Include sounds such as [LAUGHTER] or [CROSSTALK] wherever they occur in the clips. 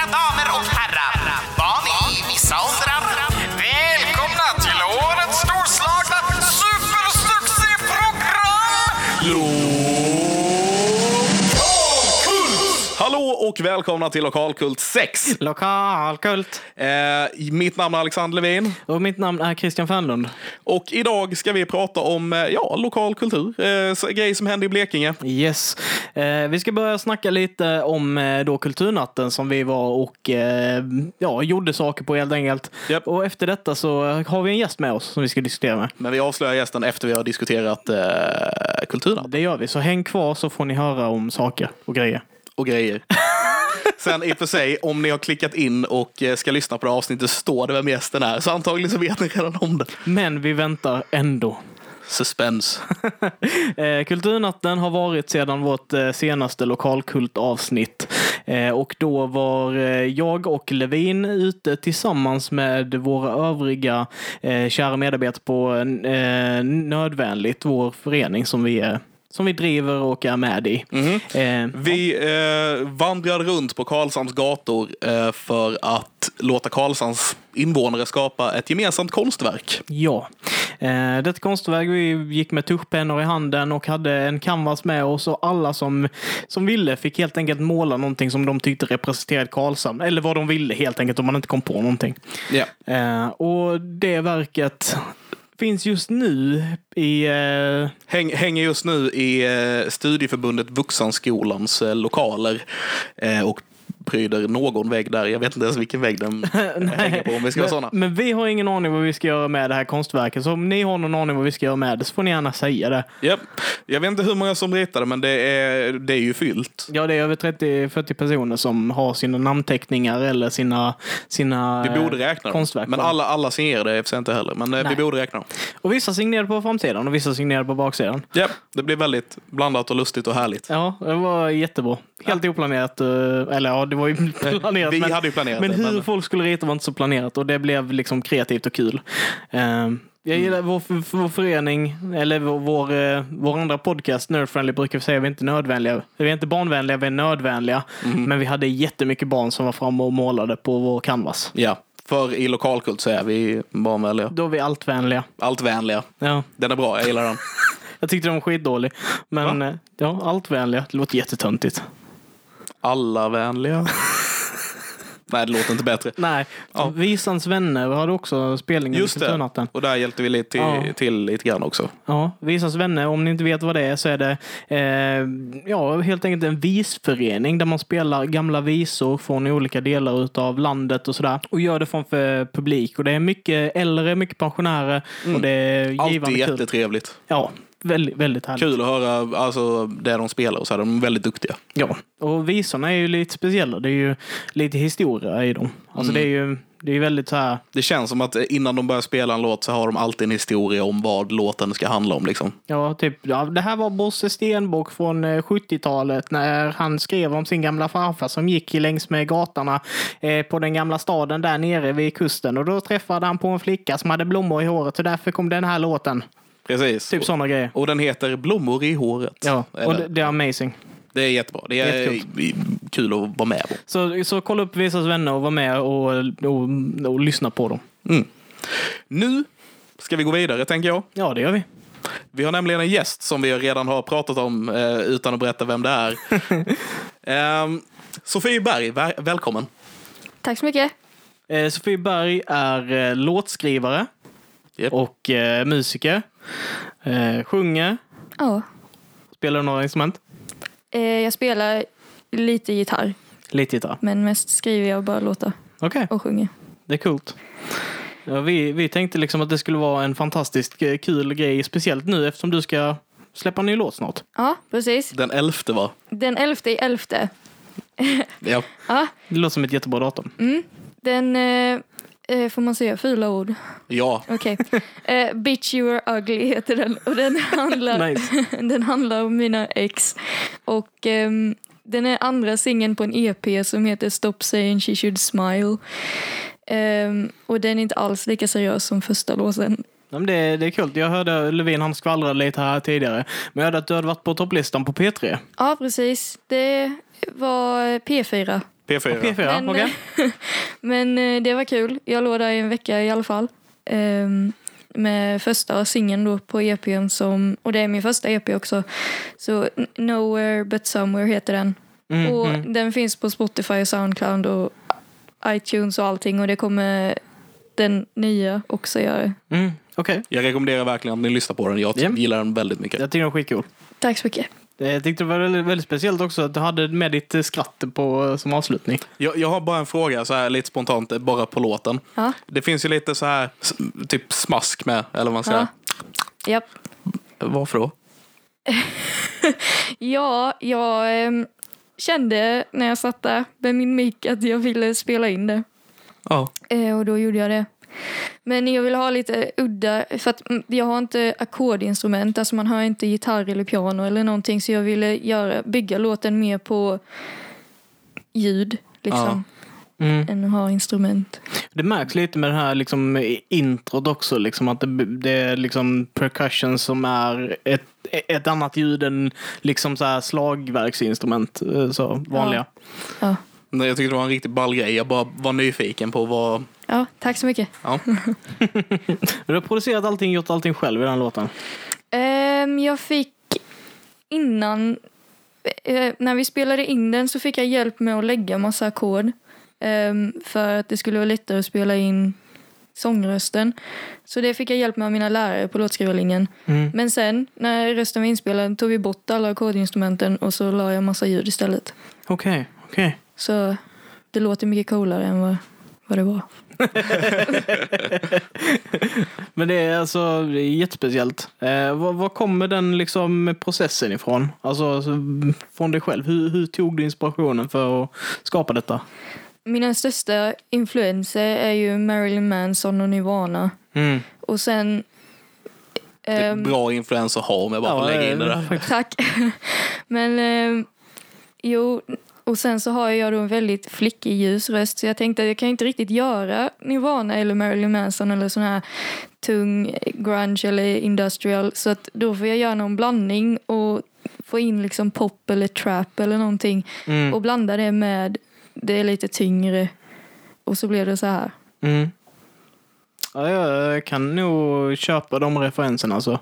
Mina damer och herrar, barn i vissa åldrar. Välkomna till årets storslagna supersuccéprogram! Och välkomna till Lokalkult 6. Lokalkult. Eh, mitt namn är Alexander Levin Och mitt namn är Christian Fernlund. och idag ska vi prata om eh, ja, lokal kultur. Eh, grejer som händer i Blekinge. Yes. Eh, vi ska börja snacka lite om eh, då kulturnatten som vi var och eh, ja, gjorde saker på helt enkelt. Japp. Och efter detta så har vi en gäst med oss som vi ska diskutera med. Men vi avslöjar gästen efter vi har diskuterat eh, kulturnatt Det gör vi, så häng kvar så får ni höra om saker och grejer. och grejer. [LAUGHS] Sen i och för sig, om ni har klickat in och eh, ska lyssna på det här avsnittet så står det vem gästen är. Så antagligen så vet ni redan om det. Men vi väntar ändå. Suspense. [LAUGHS] Eh, Kulturnatten har varit sedan vårt eh, senaste lokalkultavsnitt. Och då var jag och Levin ute tillsammans med våra övriga kära medarbetare på Nödvändigt, vår förening som vi, är, som vi driver och är med i. Eh, Vi eh, vandrade runt på Karlshamns gator eh, för att låta Karlshamns invånare skapa ett gemensamt konstverk. Ja. Eh, detta konstverk, vi gick med tuschpennor i handen och hade en canvas med oss och alla som, som ville fick helt enkelt måla någonting som de tyckte representerade Karlshamn. Eller vad de ville helt enkelt om man inte kom på någonting. Ja. Eh, och det verket finns just nu i... Eh, Häng, hänger just nu i eh, studieförbundet Vuxenskolans eh, lokaler eh, och pryder någon vägg där. Jag vet inte ens vilken vägg den [LAUGHS] hänger på om vi ska vara men, sådana. men vi har ingen aning vad vi ska göra med det här konstverket. Så om ni har någon aning vad vi ska göra med det så får ni gärna säga det. Japp. Jag vet inte hur många som ritade men det är, det är ju fyllt. Ja, det är över 30-40 personer som har sina namnteckningar eller sina, sina Vi borde räkna konstverk. Men alla, alla signerade är inte heller. Men eh, vi Nej. borde räkna dem. Och vissa signerade på framsidan och vissa signerade på baksidan. Japp. Det blir väldigt blandat och lustigt och härligt. Ja, det var jättebra. Helt oplanerat. eh, Eller ja, det var ju [LAUGHS] planerat. Vi men, hade ju planerat men det. hur Men, folk skulle rita var inte så planerat och det blev liksom kreativt och kul. Eh, jag gillar vår, vår förening, eller vår, vår, eh, vår andra podcast, Nerdfriendly, brukar vi säga vi är inte nödvändiga. Vi är inte barnvänliga, vi är nödvänliga. Men vi hade jättemycket barn som var framme och målade på vår canvas. ja. För i lokalkult så är vi barnvänliga. Då är vi allt-vänliga. Allt-vänliga. Ja, Den är bra, jag gillar den. [LAUGHS] jag tyckte den var skitdålig. Men eh, ja, allt-vänliga. Det låter jättetöntigt. Alla vänliga. [LAUGHS] Nej, det låter inte bättre. Nej, Ja. Visans vänner hade också spelningen Just det. Och där hjälpte vi lite till, Ja. till lite grann också. Ja, Visans vänner, om ni inte vet vad det är så är det eh, ja, helt enkelt en visförening där man spelar gamla visor från olika delar av landet och sådär. Och gör det framför publik. Och det är mycket äldre, mycket pensionärer och det är Mm. Alltid jättetrevligt. Ja, väldigt, väldigt härligt. Kul att höra alltså, det de spelar och så här. De är väldigt duktiga. Ja, och visorna är ju lite speciella. Det är ju lite historia i dem. Alltså det är ju det är väldigt så här Det känns som att innan de börjar spela en låt så har de alltid en historia om vad låten ska handla om. Liksom. Ja, typ. Ja, det här var Bosse Stenbock från eh, 70-talet när han skrev om sin gamla farfar som gick längs med gatorna eh, på den gamla staden där nere vid kusten. Och då träffade han på en flicka som hade blommor i håret och därför kom den här låten. Precis. Typ sådana grejer. Och den heter Blommor i håret. Ja, och Eller- det, det är amazing. Det är jättebra. Det är kul att vara med på. Så, så kolla upp Visas vänner och var med och, och, och lyssna på dem. Mm. Nu ska vi gå vidare, tänker jag. Ja, det gör vi. Vi har nämligen en gäst som vi redan har pratat om eh, utan att berätta vem det är. [LAUGHS] Ehm, Sofie Berg, väl- välkommen. Tack så mycket. Eh, Sofie Berg är eh, låtskrivare Japp. och musiker. Eh, sjunger. Ja. Spelar du några instrument? Eh, jag spelar lite gitarr, Lite gitarr. men mest skriver jag bara låtar Okej, och sjunger. det är coolt. Ja, vi, vi tänkte liksom att det skulle vara en fantastiskt eh, kul grej, speciellt nu eftersom du ska släppa en ny låt snart. Ja, precis. Den elfte va? Den elfte i elfte. Ja. [LAUGHS] Ja, Det låter som ett jättebra datum. den... Eh, eh, får man säga fula ord? Ja. Okej. Eh, Bitch you are ugly heter den. Och den handlar, [LAUGHS] Nice. [LAUGHS] den handlar om mina ex. Och ehm, den är andra singeln på en EP som heter Stop saying she should smile. Ehm, och den är inte alls lika seriös som första. Ja, men det, det är kul. Jag hörde Levin, han skvallrade lite här tidigare. Men jag hörde att du hade varit på topplistan på P3. Ja, precis. Det var P4. P4. P4, Men, okej. [LAUGHS] Men eh, det var kul. Jag låg där i en vecka i alla fall. Ehm, med första singeln då på EPn som, och det är min första EP också. Så Nowhere But Somewhere heter den. Mm, och mm. den finns på Spotify och Soundcloud och iTunes och allting och det kommer den nya också göra. Mm, okej. Jag rekommenderar verkligen att ni lyssnar på den. Jag Ja. gillar den väldigt mycket. Jag tycker den var skitcool. Tack så mycket. Jag tyckte det var väldigt, väldigt speciellt också att du hade med ditt eh, skratt på, som avslutning. Jag, jag har bara en fråga, så här lite spontant, bara på låten. Ja, Det finns ju lite så här, typ smask med, eller vad man säger. ja. Japp. Varför då? [LAUGHS] Ja, jag ehm, kände när jag satt där med min mick att jag ville spela in det. Ja. Eh, och då gjorde jag det. Men jag vill ha lite udda, för att mm, jag har inte ackordinstrument, alltså man hör inte gitarr eller piano eller någonting, så jag ville göra, bygga låten mer på ljud, liksom, Mm. än att ha instrument. Det märks lite med det här liksom, introt också, liksom, att det, det är liksom percussion som är ett, ett annat ljud än liksom, så här, slagverksinstrument, eh, så vanliga. Ja. Nej, Jag tyckte det var en riktigt ball grej. Jag bara var nyfiken på vad... ja, tack så mycket. Ja. [LAUGHS] Du har producerat allting, gjort allting själv i den låten. Ehm, jag fick innan, eh, när vi spelade in den så fick jag hjälp med att lägga massa ackord. Ehm, för att det skulle vara lättare att spela in sångrösten. Så det fick jag hjälp med av mina lärare på låtskrivarlinjen. Mm. Men sen när rösten var inspelad tog vi bort alla ackordinstrumenten och så la jag massa ljud istället. Okej, okej. Så det låter mycket coolare än vad, vad det var. [LAUGHS] Men det är alltså det är jättespeciellt. Eh, var, var kommer den liksom processen ifrån? Alltså, alltså från dig själv. Hur, hur tog du inspirationen för att skapa detta? Mina största influenser är ju Marilyn Manson och Nirvana. Mm. Och sen... Det är ehm, bra influens att ha om jag bara får lägga in det där. Tack. [LAUGHS] Men ehm, jo, och sen så har jag då en väldigt flickig ljus röst så jag tänkte att jag kan inte riktigt göra Nirvana eller Marilyn Manson eller sån här tung grunge eller industrial så att då får jag göra någon blandning och få in liksom pop eller trap eller någonting Mm. och blanda det med det är lite tyngre och så blev det så här. Mm. Ja, jag kan nog köpa de referenserna. Alltså.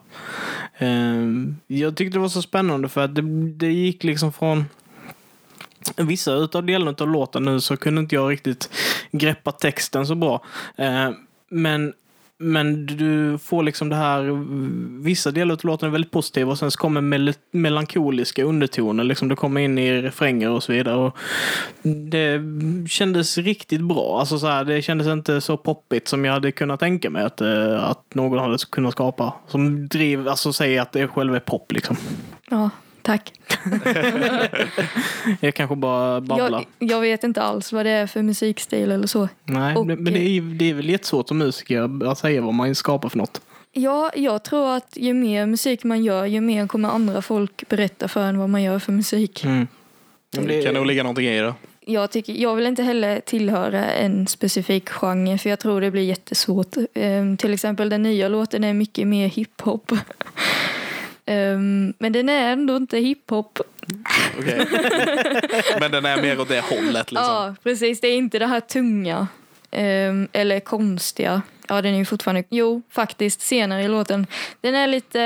Ehm, Jag tyckte det var så spännande för att det, det gick liksom från Vissa utav delarna av låten nu så kunde inte jag riktigt greppa texten så bra. Eh, men, men du får liksom det här, vissa delar av låten är väldigt positiva och sen så kommer mel melankoliska undertoner. Liksom det kommer in i refränger och så vidare. Och det kändes riktigt bra. Alltså så här, det kändes inte så poppigt som jag hade kunnat tänka mig att, eh, att någon hade kunnat skapa. Som driv, alltså säger att det själv är pop liksom. Ja, tack. [LAUGHS] Jag kanske bara babblar. Jag, jag vet inte alls vad det är för musikstil eller så. Nej, och- men det är, det är väl jättesvårt som musiker att säga vad man skapar för något. Ja, jag tror att ju mer musik man gör, ju mer kommer andra folk berätta för en vad man gör för musik. Mm. Men Det kan nog ligga någonting i det. Jag, tycker, jag vill inte heller tillhöra en specifik genre, för jag tror det blir jättesvårt. Ehm, till exempel den nya låten är mycket mer hiphop. [LAUGHS] Ehm, men den är ändå inte hiphop. Okej. [LAUGHS] Men den är mer åt det hållet liksom. Ja, precis. Det är inte det här tunga. ehm, eller konstiga. Ja, den är ju fortfarande... Jo, faktiskt, senare i låten. Den är lite...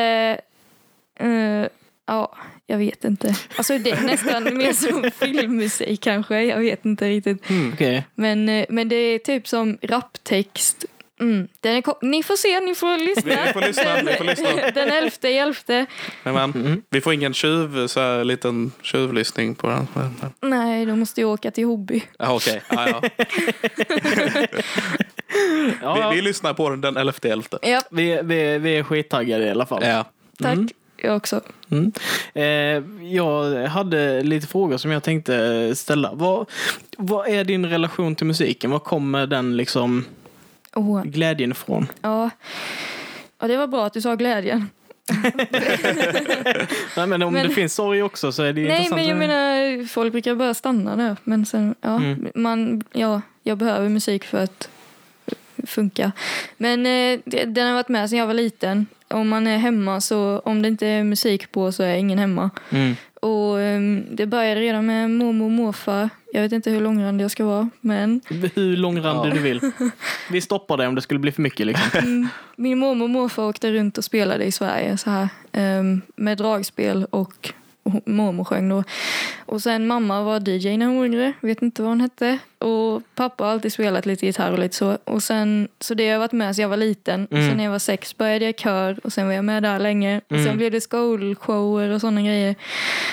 eh, ja, jag vet inte. Alltså det är nästan [LAUGHS] mer som filmmusik kanske. Jag vet inte riktigt. Mm, okej. Men, eh, men det är typ som raptext. Mm. Den är, ni får se, ni får lyssna. Vi får lyssna, vi får lyssna. [LAUGHS] Den elfte i elfte. Men, men, vi får ingen tjuv, så här, liten tjuvlyssning på den. Nej, då måste jag åka till Hobby. Ja, okej. Ja, ja. [LAUGHS] Ja, Vi, vi lyssnar på den den elfte elfte. Ja, Vi, vi, vi är skittaggade i alla fall. Ja. tack. Mm. Jag också. Mm. Eh, jag hade lite frågor som jag tänkte ställa. Vad, vad är din relation till musiken? Var kommer den liksom Åh, glädjen ifrån? ja. ja, det var bra att du sa glädjen. [LAUGHS] Nej, men om Men- det finns sorg också så är det Nej, intressant. men jag menar, folk brukar bara stanna där. Men sen, ja, Mm. man, ja, jag behöver musik för att funka. Men eh, den har varit med sedan jag var liten. Om man är hemma så, om det inte är musik på så är ingen hemma. Mm. Och ehm, det började redan med mormor och morfar. Jag vet inte hur långrandig jag ska vara, men Hur långrandig Ja. du vill. Vi stoppar det om det skulle bli för mycket. Liksom. min mormor och morfar åkte runt och spelade i Sverige så här, ehm, med dragspel och mormor sjöng då. Och sen mamma var DJ när hon var yngre, vet inte vad hon hette. Och pappa har alltid spelat lite gitarr och lite så. Och sen, så det har jag varit med sedan jag var liten. Mm. sen när jag var sex började jag kör och sen var jag med där länge. Och Mm. sen blev det skolshower och sådana grejer.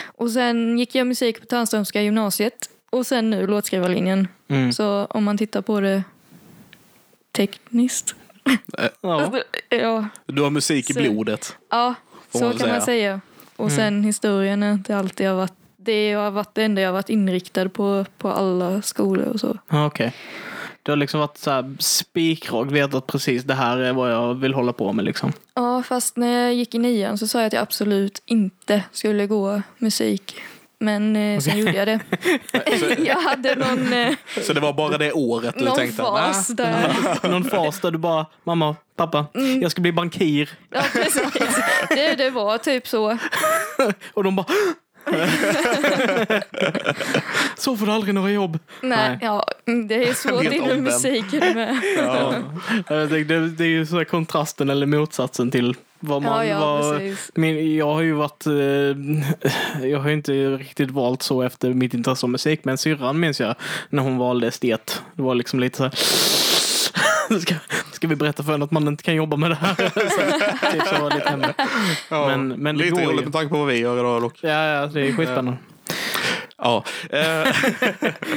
Och sen gick jag musik på Tärnströmska gymnasiet. Och sen nu låtskrivarlinjen. Mm. Så om man tittar på det tekniskt. Ja. [LAUGHS] Ja, Du har musik i blodet. ja så man kan man säga. Och Mm. sen historien är inte alltid har varit det har varit det enda jag har varit inriktad på på alla skolor och så. Okej. Du har liksom varit så spikrak, vetat precis det här är vad jag vill hålla på med. Liksom. Ja, fast när jag gick i nian så sa jag att jag absolut inte skulle gå musik. Men eh, sen gjorde jag det. [LAUGHS] [LAUGHS] jag hade någon, eh, Så det var bara det året du någon tänkte? fas där. [LAUGHS] Någon fas där du bara, mamma, pappa, Mm. jag ska bli bankir. Ja, precis. Det, det var typ så. Och de bara, så får du aldrig några jobb. Nej, Nej. ja, mm, det är så Helt inom omvänd. musiken med. Ja. Jag tänkte, det, det är ju så här kontrasten eller motsatsen till vad man Ja, ja, var. precis. Min, jag har ju varit, eh, jag har inte riktigt valt så efter mitt intresse av musik, men syrran minns jag när hon valde estet. Det var liksom lite så här, [LAUGHS] ska, ska vi berätta för henne att man inte kan jobba med det här? [LAUGHS] så, typ så var det lite hemma. Ja. Men- men det Lite går ju. roligt med tanke på vad vi gör idag dock. Ja, ja, det är skitspännande. Ja. Eh, [LAUGHS]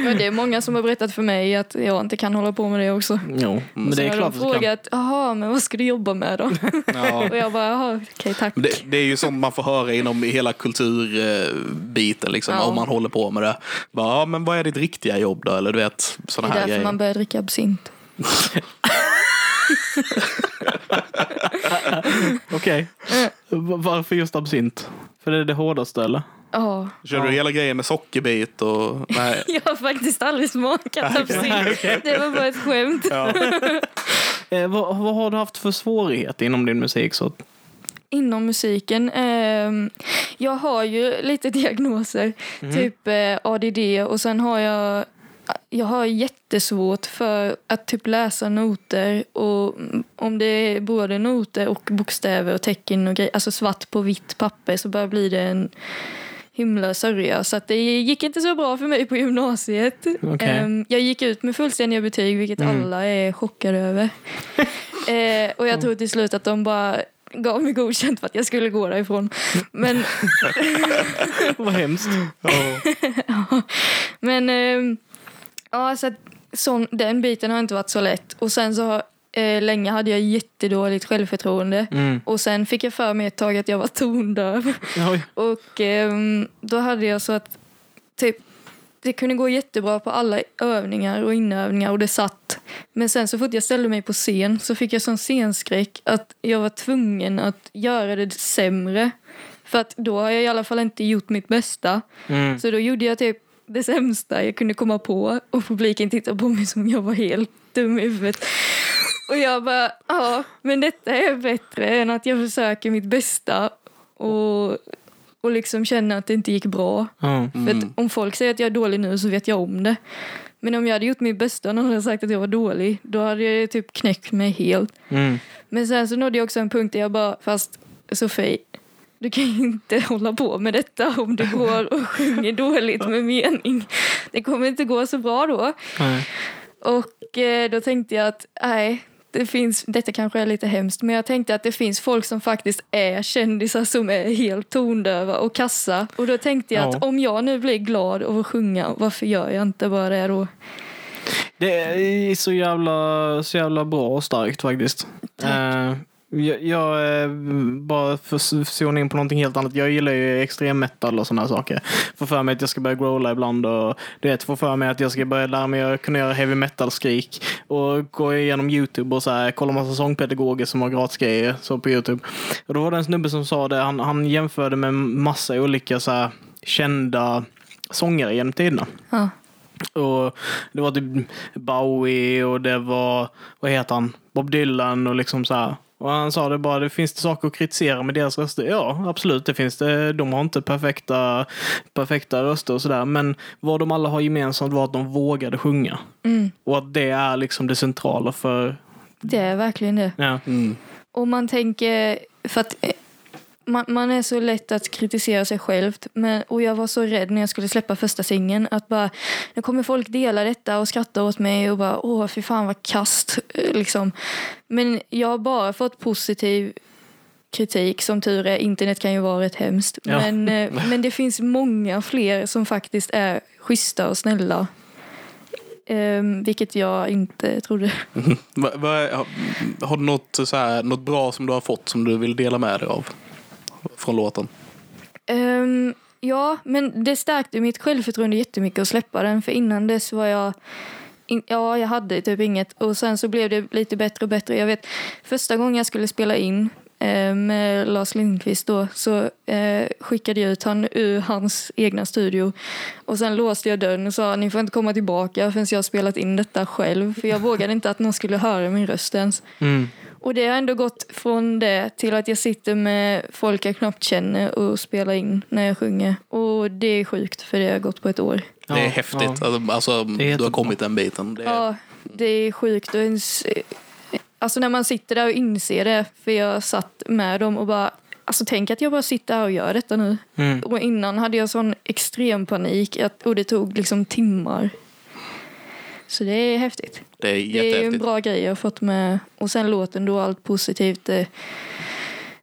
Men det är många som har berättat för mig att jag inte kan hålla på med det också. Jo, men det är har klart de att du kan. frågat, jaha, men vad ska du jobba med då? [LAUGHS] ja. Och jag bara, jaha, okej tack. Det, det är ju sånt man får höra inom hela kulturbiten, liksom, Ja. om man håller på med det. Bara, ja, men vad är ditt riktiga jobb då? Eller du vet, Det sådana är här därför grejer. man börjar dricka absint. [LAUGHS] Okej. Mm. V- Varför just absint? För det är det hårdaste eller? Ja, Kör du hela grejen med sockerbit och... Nej. [LAUGHS] jag har faktiskt aldrig smakat absint. [LAUGHS] Det var bara ett skämt. Ja. [LAUGHS] Eh, vad, vad har du haft för svårigheter inom din musik? Så? Inom musiken, ehm, jag har ju lite diagnoser. Typ eh, ADD och sen har jag jag har jättesvårt för att typ läsa noter och mm, om det är både noter och bokstäver och tecken och grejer, alltså svart på vitt papper så börjar bli det en himla sörja. Så att det gick inte så bra för mig på gymnasiet. Okej. Ehm, jag gick ut med fullständiga betyg, vilket Mm. alla är chockade över. [LAUGHS] Eh, och jag tror till slut att de bara gav mig godkänt för att jag skulle gå därifrån. Men, [LAUGHS] Vad hemskt. [LAUGHS] men ehm, ja, så att, sån, den biten har inte varit så lätt. Och sen så har, eh, länge hade jag jättedåligt självförtroende. Mm. Och sen fick jag för mig ett tag att jag var tondöv. Och ehm, då hade jag så att typ det kunde gå jättebra på alla övningar och inövningar och det satt. Men sen så fort jag ställde mig på scen så fick jag sån scenskräck att jag var tvungen att göra det sämre. För att då har jag i alla fall inte gjort mitt bästa. Mm. Så då gjorde jag typ det sämsta jag kunde komma på och publiken tittade på mig som jag var helt dum i huvudet. Och jag bara, ja, men detta är bättre än att jag försöker mitt bästa och, och liksom känner att det inte gick bra. Ja. För om folk säger att jag är dålig nu så vet jag om det. Men om jag hade gjort mitt bästa och någon hade sagt att jag var dålig, då hade jag typ knäckt mig helt. Mm. Men sen så nådde jag också en punkt där jag bara, fast Sofie, du kan ju inte [LAUGHS] hålla på med detta om du går och sjunger dåligt med mening. Det kommer inte gå så bra då. Nej. Och eh, då tänkte jag att, nej, det finns, detta kanske är lite hemskt, men jag tänkte att det finns folk som faktiskt är kändisar som är helt tondöva och kassa. Och då tänkte jag Ja. att om jag nu blir glad av att sjunga, varför gör jag inte bara det då? Det är så jävla, så jävla bra och starkt faktiskt. Eh, jag, jag eh, bara för att zona in på någonting helt annat. Jag gillar ju extrem metal och sådana saker. Får för mig att jag ska börja growla ibland och du vet, får för mig att jag ska börja lära mig att kunna göra heavy metal skrik och gå igenom Youtube och så här, kolla massa sångpedagoger som har gratisgrejer så på Youtube. Och då var det en snubbe som sa det, han, han jämförde med massa olika så här, kända sångare genom tiderna. Ja. Och det var typ Bowie och det var, vad heter han, Bob Dylan och liksom så här. Och han sa det bara, det finns det saker att kritisera med deras röster? Ja, absolut, det finns det. De har inte perfekta, perfekta röster och sådär. Men vad de alla har gemensamt var att de vågade sjunga. Och att det är liksom det centrala för... Det är verkligen det. Ja. Och man tänker, för att man, man är så lätt att kritisera sig själv. Men, och jag var så rädd när jag skulle släppa första singeln att bara, nu kommer folk dela detta och skratta åt mig och bara, åh fy fan vad kast. eh, Liksom. Men jag har bara fått positiv kritik, som tur är. Internet kan ju vara rätt hemskt. Ja. Men, eh, [LAUGHS] men det finns många fler som faktiskt är schyssta och snälla. Ehm, vilket jag inte trodde. [LAUGHS] Va, va, har, har du något, så här, något bra som du har fått som du vill dela med dig av? Från låten? Ehm, ja, men det stärkte mitt självförtroende jättemycket att släppa den. För innan dess var jag... In, ja, jag hade typ inget. Och sen så blev det lite bättre och bättre. Jag vet, första gången jag skulle spela in eh, med Lars Lindqvist då, så eh, skickade jag ut han ur hans egna studio. Och sen låste jag dörren och sa ni får inte komma tillbaka förrän jag har spelat in detta själv. För jag vågade inte att någon skulle höra min röst ens. Mm. Och det har ändå gått från det till att jag sitter med folk jag knappt känner och spelar in när jag sjunger. Och det är sjukt för det har gått på ett år. det är häftigt. ja. Alltså, Alltså, du har kommit den biten. Det är, Ja, det är sjukt. Och ens, alltså när man sitter där och inser det, för jag satt med dem och bara Alltså tänk att jag bara sitter här och gör detta nu. Mm. Och innan hade jag sån extrem panik att, och det tog liksom timmar. Så det är häftigt. det är Det är ju en bra grej jag har fått med. Och sen låten då, allt positivt. eh,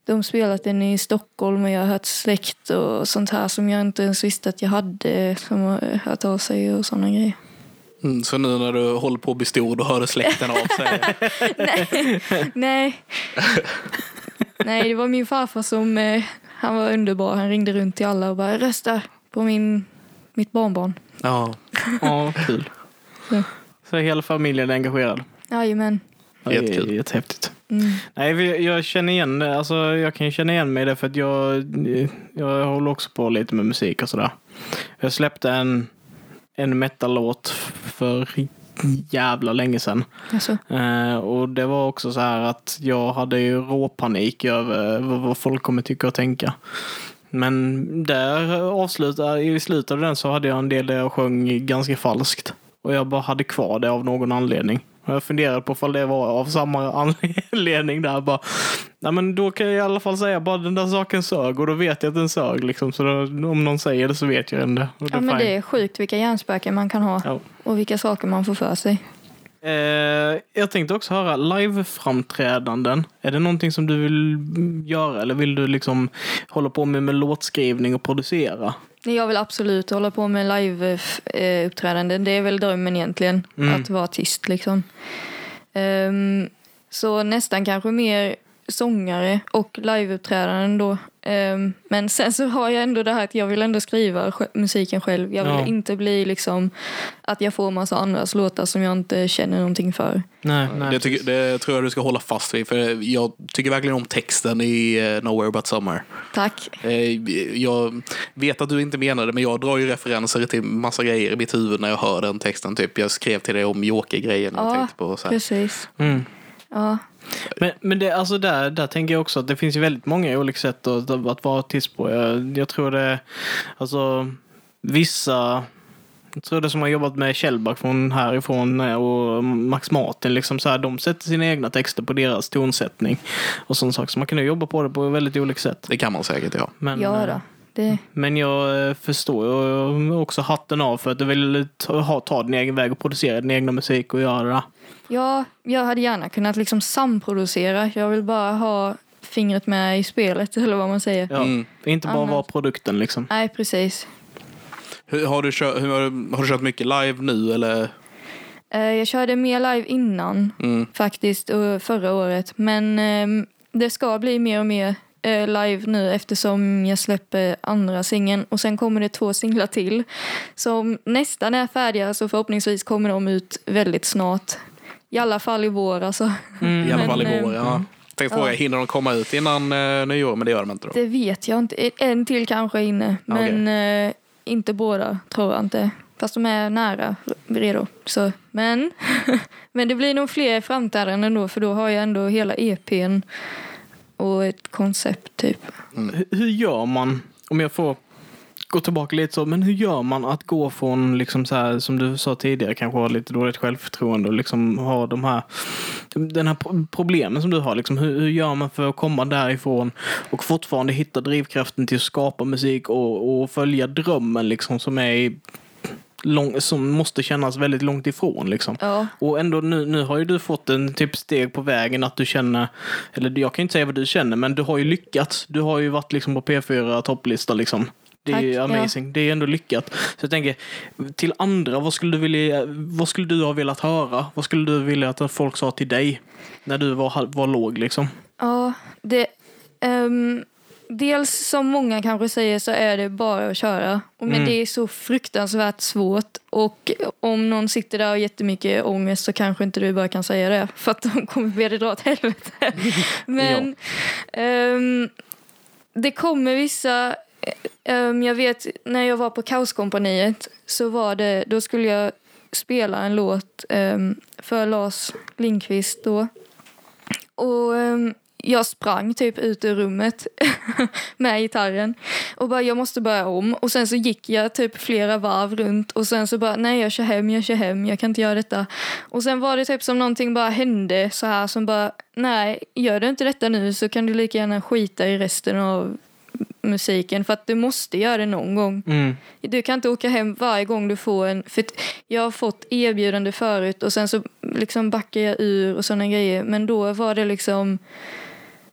De har spelat den i Stockholm och jag har hört släkt och sånt här som jag inte ens visste att jag hade som har hört av sig och sådana grejer. Mm, så nu när du håller på att bli stor, då hör släkten av sig. [LAUGHS] Nej. [LAUGHS] Nej, det var min farfar som, eh, han var underbar. Han ringde runt till alla och bara rösta på min, mitt barnbarn. ja. Ja, kul. Ja. Så hela familjen är engagerad. Jajamän. Ja, det är Jättekul. Jättehäftigt. Mm. Nej, jag känner igen det. Alltså, jag kan ju känna igen mig i det för att jag, jag håller också på lite med musik och sådär. Jag släppte en, en metal-låt för jävla länge sedan. Alltså, Eh, och det var också så här att jag hade ju råpanik över vad, vad folk kommer tycka och tänka. Men där avslutade, i slutet av den så hade jag en del där jag sjöng ganska falskt. Och jag bara hade kvar det av någon anledning. Och jag funderade på ifall det var av samma anledning där. Bara, Nej, men då kan jag i alla fall säga bara den där saken sög och då vet jag att den sög. Liksom. Så då, om någon säger det så vet jag det. Ja, men fine. det är sjukt vilka hjärnspöken man kan ha Ja. och vilka saker man får för sig. Eh, jag tänkte också höra live-framträdanden. Är det någonting som du vill göra eller vill du liksom hålla på med, med låtskrivning och producera? Jag vill absolut hålla på med live-uppträdanden. Det är väl drömmen egentligen, Mm. att vara artist liksom. Ehm, så nästan kanske mer sångare och liveuppträdanden då. Ehm, men sen så har jag ändå det här att jag vill ändå skriva sj- musiken själv. Jag vill Ja. inte bli liksom att jag får massa andras låtar som jag inte känner någonting för. Nej, Det, tycker, det tror jag du ska hålla fast vid. För jag tycker verkligen om texten i eh, Nowhere But Summer. Tack. Eh, Jag vet att du inte menar det, men jag drar ju referenser till massa grejer i mitt huvud när jag hör den texten. Typ. Jag skrev till dig om Joker-grejen. jag Ja, tänkte på så här. precis. Mm. Ja. Men, men det, alltså där, där tänker jag också att det finns ju väldigt många olika sätt att, att vara artist på. Jag, jag tror det, alltså vissa jag tror det som har jobbat med Kjellback från härifrån eh, och Max Martin, liksom så här, de sätter sina egna texter på deras tonsättning. Och sån sak. Så man kan ju jobba på det på väldigt olika sätt. Det kan man säkert, ja. Men, ja eh, då. Det, Men jag eh, förstår ju och jag har också hatten av för att du vill ta, ha, ta din egen väg och producera din egna musik och göra det. Ja, jag hade gärna kunnat liksom samproducera. Jag vill bara ha fingret med i spelet, [LAUGHS] eller vad man säger. Ja. Mm. Inte bara Annars- vara produkten liksom. Nej, precis. Hur, har, du kört, hur, har, du kört mycket live nu eller? Eh, Jag körde mer live innan Mm. faktiskt, och förra året. Men ehm, det ska bli mer och mer live nu eftersom jag släpper andra singeln. Och sen kommer det två singlar till som nästan är färdiga, så förhoppningsvis kommer de ut väldigt snart. I alla fall i vår alltså. I alla Men, fall i eh, vår, ja. Tänkte fråga, ja. hinner de komma ut innan uh, nyår? Men det gör de inte då. Det vet jag inte. En till kanske är inne, men eh, inte båda tror jag inte. Fast de är nära redo. Så, men, [LAUGHS] men det blir nog fler framträdanden då för då har jag ändå hela EPn och ett koncept typ. Hur- Hur gör man, om jag får gå tillbaka lite så, men hur gör man att gå från, liksom så här, som du sa tidigare, kanske ha lite dåligt självförtroende och liksom ha de här, den här pro- problemen som du har. Liksom, hur, hur gör man för att komma därifrån och fortfarande hitta drivkraften till att skapa musik och, och följa drömmen liksom, som är i Lång, som måste kännas väldigt långt ifrån. Liksom. Ja, Och ändå nu, nu har ju du fått en typ steg på vägen att du känner, eller jag kan inte säga vad du känner, men du har ju lyckats. Du har ju varit liksom på P4 topplista liksom. Det är ju Tack, ja. amazing. Det är ändå lyckat. Så jag tänker, till andra, vad skulle, du vilja, vad skulle du ha velat höra? Vad skulle du vilja att folk sa till dig när du var, var låg liksom? ja det... ehm, dels som många kanske säger så är det bara att köra. Och Men Mm. det är så fruktansvärt svårt. Och om någon sitter där och har jättemycket ångest så kanske inte du bara kan säga det. För att de kommer be dig dra åt helvete. [LAUGHS] Men ehm, det kommer vissa... ehm, jag vet när jag var på Kaoskompaniet så var det, då skulle jag spela en låt ehm, för Lars Lindqvist då. Och jag sprang typ ut ur rummet [LAUGHS] med gitarren och bara jag måste börja om. Och sen så gick jag typ flera varv runt och sen så bara nej jag kör hem, jag kör hem, jag kan inte göra detta. Och sen var det typ som någonting bara hände så här som bara nej gör du inte detta nu så kan du lika gärna skita i resten av musiken för att du måste göra det någon gång. Mm. Du kan inte åka hem varje gång du får en... För jag har fått erbjudande förut och sen så liksom backar jag ur och sådana grejer. Men då var det liksom...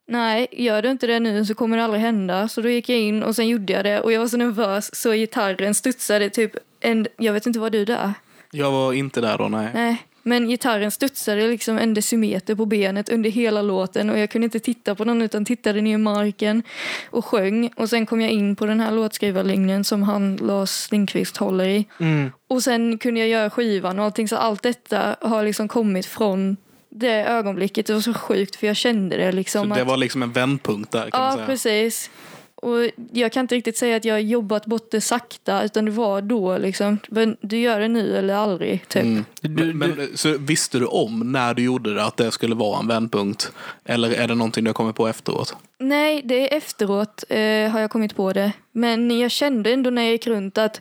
Nej, gör du inte det nu så kommer det aldrig hända. Så då gick jag in och sen gjorde jag det och jag var så nervös så gitarren studsade typ en... Jag vet inte vad du där? Jag var inte där då, nej. Nej. Men gitarren studsade liksom en decimeter på benet under hela låten och jag kunde inte titta på någon utan tittade ner i marken och sjöng. Och sen kom jag in på den här låtskrivarlinjen som han Lars Lindqvist håller i. Mm. Och sen kunde jag göra skivan och allting så allt detta har liksom kommit från det ögonblicket. Det var så sjukt för jag kände det liksom. Så det att, var liksom en vändpunkt där kan man ja, säga. precis. Och jag kan inte riktigt säga att jag har jobbat bort det sakta utan det var då liksom. Men du gör det nu eller aldrig typ. Mm. Du- men, men, så visste du om när du gjorde det att det skulle vara en vändpunkt? Eller är det någonting du har kommit på efteråt? Nej, det är efteråt eh, har jag kommit på det. Men jag kände ändå när jag gick runt att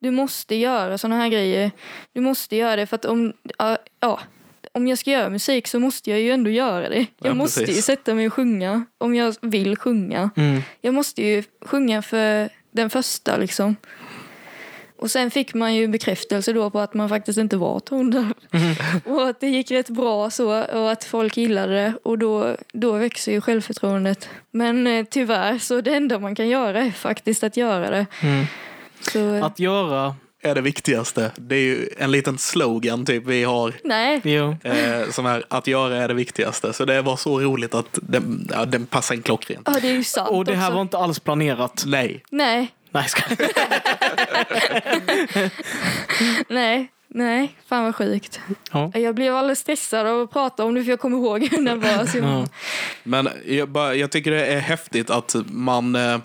du måste göra såna här grejer. Du måste göra det för att om, ja, ja, om jag ska göra musik så måste jag ju ändå göra det. Jag Ja, måste precis. ju sätta mig och sjunga om jag vill sjunga. Mm. Jag måste ju sjunga för den första liksom. Och sen fick man ju bekräftelse då på att man faktiskt inte var tondöv. [LAUGHS] Och att det gick rätt bra så och att folk gillade det. Och då, då växer ju självförtroendet. Men eh, tyvärr så det enda man kan göra är faktiskt att göra det. Mm. Så, eh, Att göra, Är det viktigaste. Det är ju en liten slogan typ vi har. nej, jo. Eh, som är att göra är det viktigaste. Så det var så roligt att den, ja, den passar in klockrent. ja, det är ju sant Och det här också. var inte alls planerat. Nej. Nej, Nej, ska... [LAUGHS] nej, nej. Fan vad sjukt. ja. Jag blev alldeles stressad av att prata om det för jag kommer ihåg hur nervös jag var. Ja. Men jag, bara, jag tycker det är häftigt att man eh,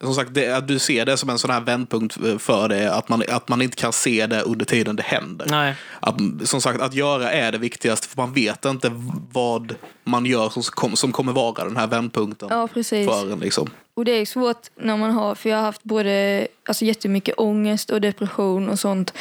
som sagt, det, att du ser det som en sån här vändpunkt eh, för det. Att man, att man inte kan se det under tiden det händer. Nej. Att, som sagt, att göra är det viktigaste. För man vet inte vad man gör som, som kommer vara den här vändpunkten Ja, precis. för en. Liksom. Och det är svårt när man har, för jag har haft både alltså jättemycket ångest och depression och sånt.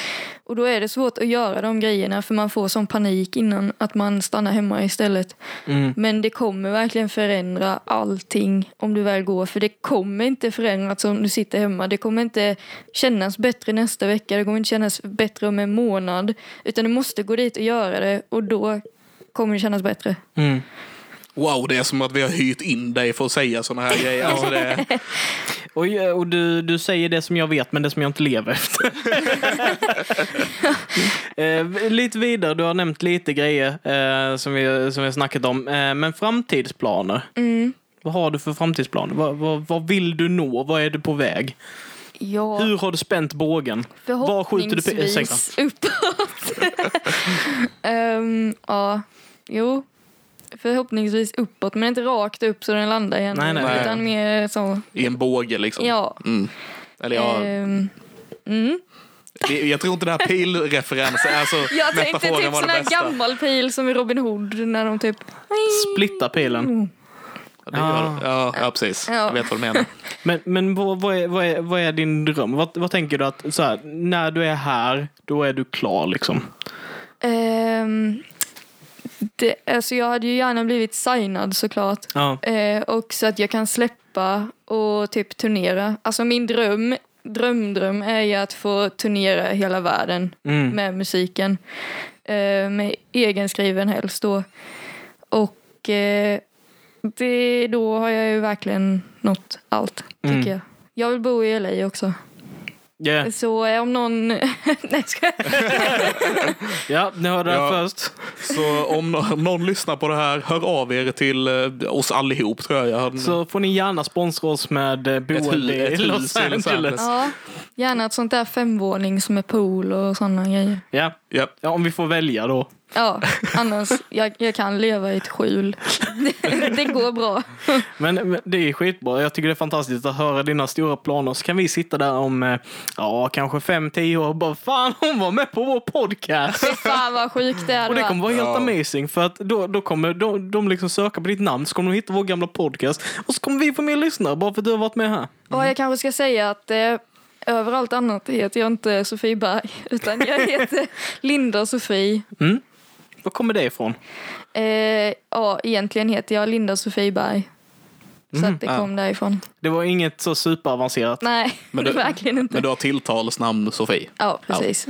Och då är det svårt att göra de grejerna för man får sån panik innan att man stannar hemma istället. Mm. Men det kommer verkligen förändra allting om du väl går. För det kommer inte förändras om du sitter hemma. Det kommer inte kännas bättre nästa vecka. Det kommer inte kännas bättre om en månad. Utan du måste gå dit och göra det och då kommer det kännas bättre. Mm. Wow, det är som att vi har hyrt in dig för att säga såna här grejer. Alltså det, [LAUGHS] Och, och du, du säger det som jag vet, men det som jag inte lever efter. [LAUGHS] eh, lite vidare, du har nämnt lite grejer eh, som, vi, som vi har snackat om. Eh, men framtidsplaner. Mm. Vad har du för framtidsplaner? Vad, vad, vad vill du nå? Vad är du på väg? Ja. Hur har du spänt bågen? Var skjuter du. Förhoppningsvis uppåt. [LAUGHS] Ehm, ja, jo. Förhoppningsvis uppåt, men inte rakt upp så den landar igen. Nej, nej. Utan mer så, I en båge liksom. ja. Mm. Eller ja, Ehm, mm. Jag tror inte det här pilreferensen, alltså [LAUGHS] Jag tänkte typ var sån här bästa. gammal pil som i Robin Hood när de typ... Splitta pilen. Ja, gör det. Ja, ja, precis. Ja. Jag vet vad du menar. [LAUGHS] Men, men vad, vad, är, vad, är, vad är din dröm? Vad, vad tänker du att så här, när du är här, då är du klar liksom? Ehm, det, alltså jag hade ju gärna blivit signad såklart. Ja. Eh, och så att jag kan släppa och typ turnera. Alltså min dröm, drömdröm är ju att få turnera hela världen Mm. med musiken. Eh, med egenskriven helst då. Och eh, det, då har jag ju verkligen nått allt, tycker Mm. jag. Jag vill bo i LA också. Yeah. Så eh, om någon... [LAUGHS] Nej, ska jag... [LAUGHS] Ja, ni hörde det Ja. först. Så om nå- någon lyssnar på det här, hör av er till eh, oss allihop tror jag. jag. Så får ni gärna sponsra oss med eh, boende i ett Los hus i Los Angeles. Ja, gärna ett sånt där femvånings med pool och sådana grejer. Ja. Ja. ja, om vi får välja då. Ja, annars jag, jag kan leva i ett skjul. Det, [LAUGHS] det går bra. Men, men det är skitbra. Jag tycker det är fantastiskt att höra dina stora planer. Så kan vi sitta där om, eh, ja, kanske fem, tio år och bara fan, hon var med på vår podcast. Fy fan vad sjukt det hade Och det kommer vara helt amazing för att då, då kommer de, de liksom söka på ditt namn så kommer de hitta vår gamla podcast och så kommer vi få mer lyssnare bara för att du har varit med här. Och jag kanske ska säga att eh, överallt annat heter jag inte Sofie Berg. Utan jag heter [LAUGHS] Linda Sofie. Var kommer det ifrån? Eh, ja, egentligen heter jag Linda Sofie Berg. Så att det kom därifrån. Det var inget så superavancerat. Nej, Men [LAUGHS] du- verkligen inte. Men du har tilltalsnamn Sofie. Ja, precis.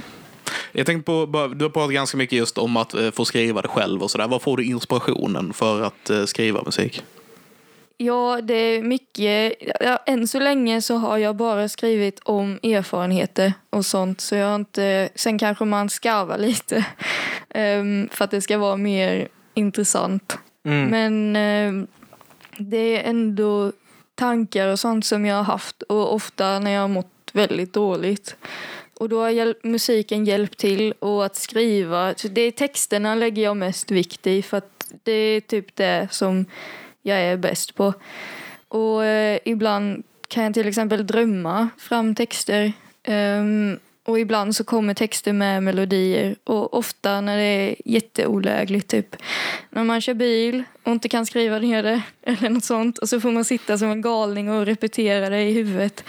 Jag tänkte på, du har pratat ganska mycket just om att eh, få skriva det själv och sådär. Var får du inspirationen för att eh, skriva musik? Ja, det är mycket. Ja, än så länge så har jag bara skrivit om erfarenheter och sånt. Så jag har inte, sen kanske man skarvar lite ehm, för att det ska vara mer intressant. Mm. Men ehm, det är ändå tankar och sånt som jag har haft och ofta när jag har mått väldigt dåligt. Och då har hjälp, musiken hjälpt till och att skriva. Så det är texterna lägger jag mest vikt i för att det är typ det som jag är bäst på. Och eh, ibland kan jag till exempel drömma fram texter. Ehm, och ibland så kommer texter med melodier. Och ofta när det är jätteolägligt, typ när man kör bil och inte kan skriva ner det [LAUGHS] eller något sånt. Och så får man sitta som en galning och repetera det i huvudet.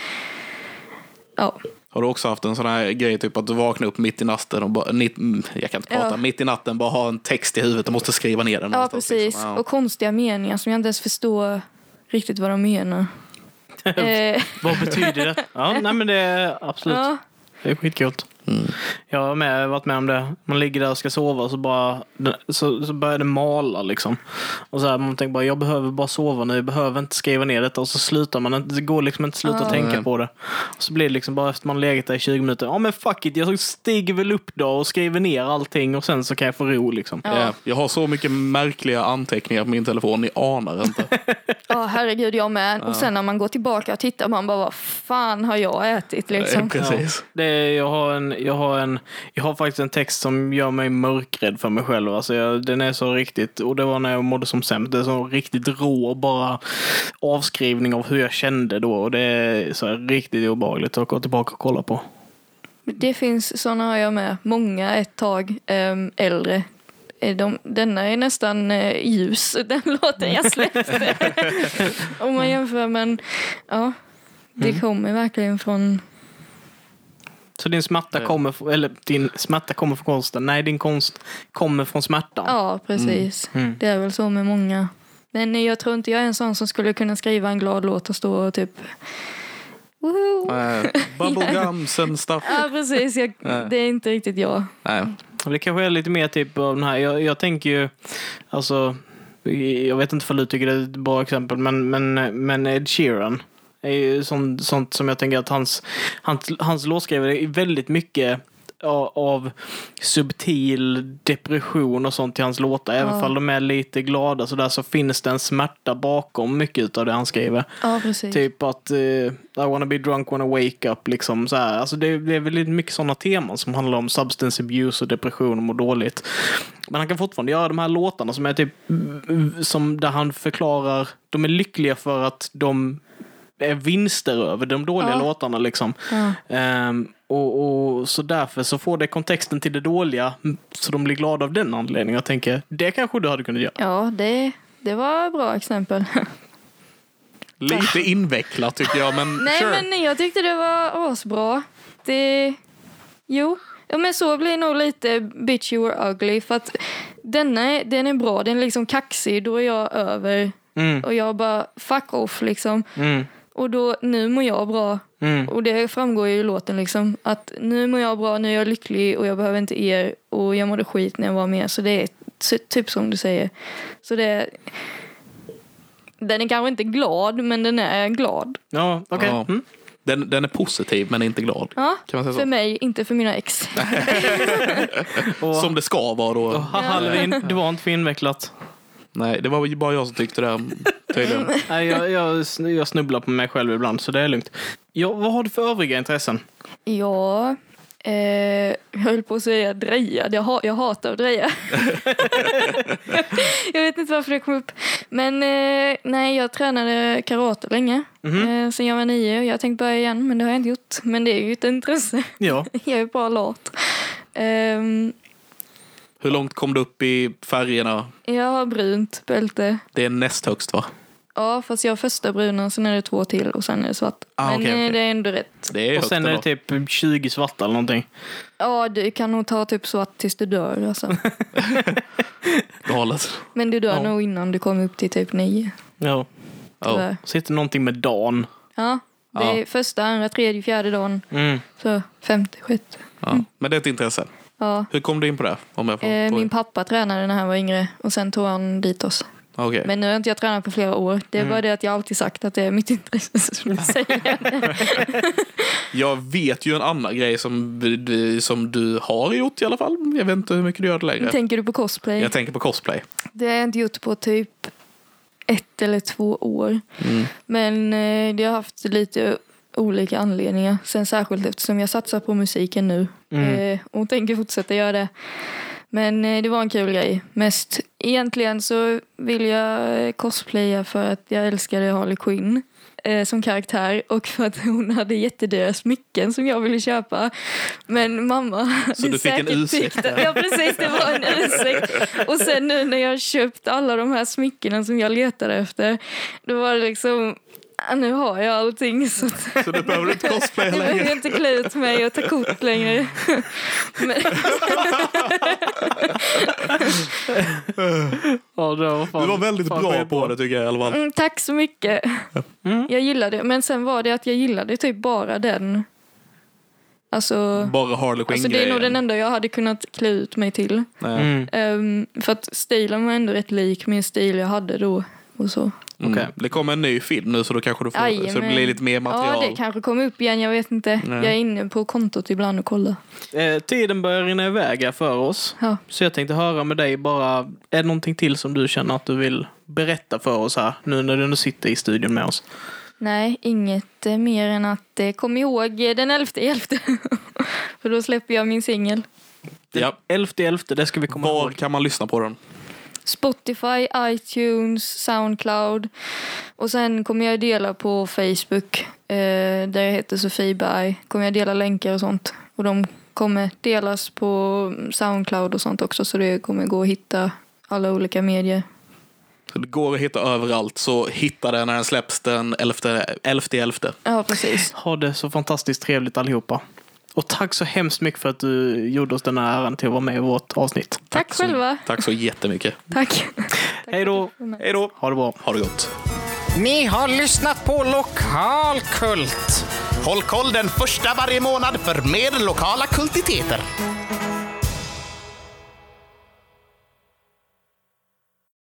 Ja, Har du också haft en sån här grej, typ att du vaknar upp mitt i natten och bara, nitt, mm, jag kan inte prata, Ja. mitt i natten bara ha en text i huvudet och måste skriva ner den ja någonstans, precis. liksom. Ja. Och konstiga meningar som jag inte ens förstår riktigt vad de menar. [LAUGHS] eh, Vad betyder det? Ja, nej men det är absolut. ja. Det är skitcoolt skitkul. Jag har med, varit med om det. Man ligger där och ska sova och så, bara, så, så börjar det mala. Liksom. Och så här, man tänker bara, jag behöver bara sova nu. Jag behöver inte skriva ner detta. Och så slutar man inte. Det går liksom inte att sluta Ja. tänka på det. Och så blir det liksom bara efter man legat där i 20 minuter. Ja men fuck it, jag stiger väl upp då och skriver ner allting och sen så kan jag få ro liksom. Ja. Ja, jag har så mycket märkliga anteckningar på min telefon, ni anar inte. [LAUGHS] Ja, herregud, jag med. Och sen när man går tillbaka och tittar, man bara, vad fan har jag ätit liksom? Precis. Det är, jag, har en, jag, har en, jag har faktiskt en text som gör mig mörkrädd för mig själv. Alltså jag, den är så riktigt, och det var när jag mådde som sämst. Det är så riktigt rå bara avskrivning av hur jag kände då. Och det är så riktigt obehagligt att gå tillbaka och kolla på. Det finns såna har jag med. Många ett tag äm, äldre. Eh, De, denna är nästan eh, ljus, [LAUGHS] den låten jag släppte. [LAUGHS] Om man jämför, men ja. Det kommer verkligen från... Så din smärta kommer, f- eller din smärta kommer från konsten. Nej, din konst kommer från smärtan. Ja, precis. Mm. Det är väl så med många. Men eh, jag tror inte jag är en sån som skulle kunna skriva en glad låt och stå och typ... Woho! Uh, [LAUGHS] Bubblegums and stuff. Ja, precis. Jag, det är inte riktigt jag. Nej. Det kanske är lite mer typ av den här, jag, jag tänker ju, alltså, jag vet inte om du tycker det är ett bra exempel, men, men, men Ed Sheeran är ju sånt, sånt som jag tänker att hans, hans, hans låtskrivare är väldigt mycket av subtil depression och sånt i hans låtar. Även Ja. om de är lite glada så där så finns det en smärta bakom mycket av det han skriver. Ja, precis. Typ att eh, I wanna be drunk, wanna wake up. Liksom så här. Alltså det, det är väldigt mycket sådana teman som handlar om substance abuse och depression och må dåligt. Men han kan fortfarande göra de här låtarna som är typ som där han förklarar, de är lyckliga för att de är vinster över de dåliga Ja. låtarna liksom. Ja. Ehm, och, och så därför så får det kontexten till det dåliga. mm, Så de blir glada av den anledningen. Jag tänker, det kanske du hade kunnat göra. Ja, det, det var ett bra exempel. [LAUGHS] Lite invecklat tycker jag, men Nej, sure. men jag tyckte det var asbra. Det... Jo. Ja, men så blir nog lite bitch you were ugly. För att denna är, den är bra. Den är liksom kaxig. Då är jag över. Mm, Och jag bara fuck off liksom. mm, Och då, nu mår jag bra. mm. Och det framgår ju i låten liksom. Att nu mår jag bra, nu är jag lycklig och jag behöver inte er. Och jag mådde skit när jag var med. Så det är ty- typ som du säger. Så det är... Den är kanske inte glad, men den är glad. Ja, okej. Ja. Mm. Den, den är positiv men inte glad. Ja, Kan man säga så? för mig, inte för mina ex. [LAUGHS] Som det ska vara då. och haha, Levin, det var inte för invecklat. Nej, det var ju bara jag som tyckte det tydligen. [LAUGHS] Nej, jag, jag, jag snubblar på mig själv ibland, så det är lugnt. Ja, vad har du för övriga intressen? Ja, eh, jag höll på att säga drejad. Jag, ha, jag hatar att dreja. [LAUGHS] jag vet inte varför det kom upp. Men eh, nej, jag tränade karate länge. Eh, sen jag var nio jag tänkte börja igen, men det har jag inte gjort. Men det är ju ett intresse. Ja. [LAUGHS] jag är bara lat. Ehm, Hur långt kom du upp i färgerna? jag har brunt bälte. Det är näst högst va? Ja, fast jag har första bruna, sen är det två till och sen är det svart. Ah, men okej, eh, det är ändå rätt. Det är Och sen är det typ 20 svarta eller någonting. Ja, du kan nog ta typ svart tills du dör. Alltså. [LAUGHS] galet. Men du dör Ja. nog innan du kommer upp till typ nio. Ja. Tyvärr. Sitter någonting med Dan. Ja, det är Ja. första, andra, tredje, fjärde dagen. Mm. Så femte, sjätte. Ja. Men det är ett intresse. Ja. Hur kom du in på det? Om jag får Eh, min pappa tränade när han var yngre och sen tog han dit oss. Okej. Men nu har inte jag tränat på flera år. Det är Mm. bara det att jag alltid sagt att det är mitt intresse som jag säger. [LAUGHS] Jag vet ju en annan grej som, du- som du har gjort i alla fall. Jag vet inte hur mycket du gör det längre. Tänker du på cosplay? Jag tänker på cosplay. Det har jag inte gjort på typ ett eller två år. Mm. Men eh, det har haft lite olika anledningar. Sen särskilt eftersom jag satsar på musiken nu. Eh, och tänker fortsätta göra det. Men eh, det var en kul grej. Mest egentligen så vill jag eh, cosplaya för att jag älskade Harley Quinn eh, som karaktär och för att hon hade jättedyra smycken som jag ville köpa. Men mamma Så du fick en ursäkt. Ja precis, det var en ursäkt. Och sen nu när jag köpt alla de här smyckena som jag letade efter, då var det liksom "Ah, nu har jag allting så att Så du behöver inte cosplaya jag behöver längre. inte klä ut mig och ta kort längre. Men, Ja, det var fan, Du var väldigt bra skitbra. på det tycker jag i alla fall. mm, tack så mycket. Jag gillade det. Men sen var det att jag gillade typ bara den. Alltså, Bara Harley alltså det är nog den enda jag hade kunnat klä ut mig till. Mm. Ehm, för att stilen var ändå rätt lik min stil jag hade då. Och så. Mm. Okej. Det kommer en ny film nu så då kanske du får, så det blir lite mer material. Ja, det kanske kommer upp igen. Jag vet inte. Nej. Jag är inne på kontot ibland och kollar. Eh, tiden börjar rinna iväg här för oss. Ja. Så jag tänkte höra med dig bara, är det någonting till som du känner att du vill berätta för oss här nu när du ändå sitter i studion med oss? Nej, inget eh, mer än att eh, kom ihåg eh, den 11 elfte. [LAUGHS] För då släpper jag min singel. Ja. Elfte elfte, det ska vi komma Var ihåg. kan man lyssna på den? Spotify, iTunes, Soundcloud. Och sen kommer jag dela på Facebook eh, där jag heter Sofie Berg. Kommer jag dela länkar och sånt. Och de kommer delas på Soundcloud och sånt också så det kommer gå att hitta alla olika medier. Så det går att hitta överallt, så hitta den när den släpps den 11 11. Ja, precis. Ha det så fantastiskt trevligt allihopa. Och tack så hemskt mycket för att du gjorde oss den här äran till att vara med i vårt avsnitt. Tack, så, själva. Tack så jättemycket. Tack. [LAUGHS] Hej då! Hej då! Ha det bra. Ha det gott. Ni har lyssnat på Lokalkult. Håll koll den första varje månad för mer lokala kultiteter.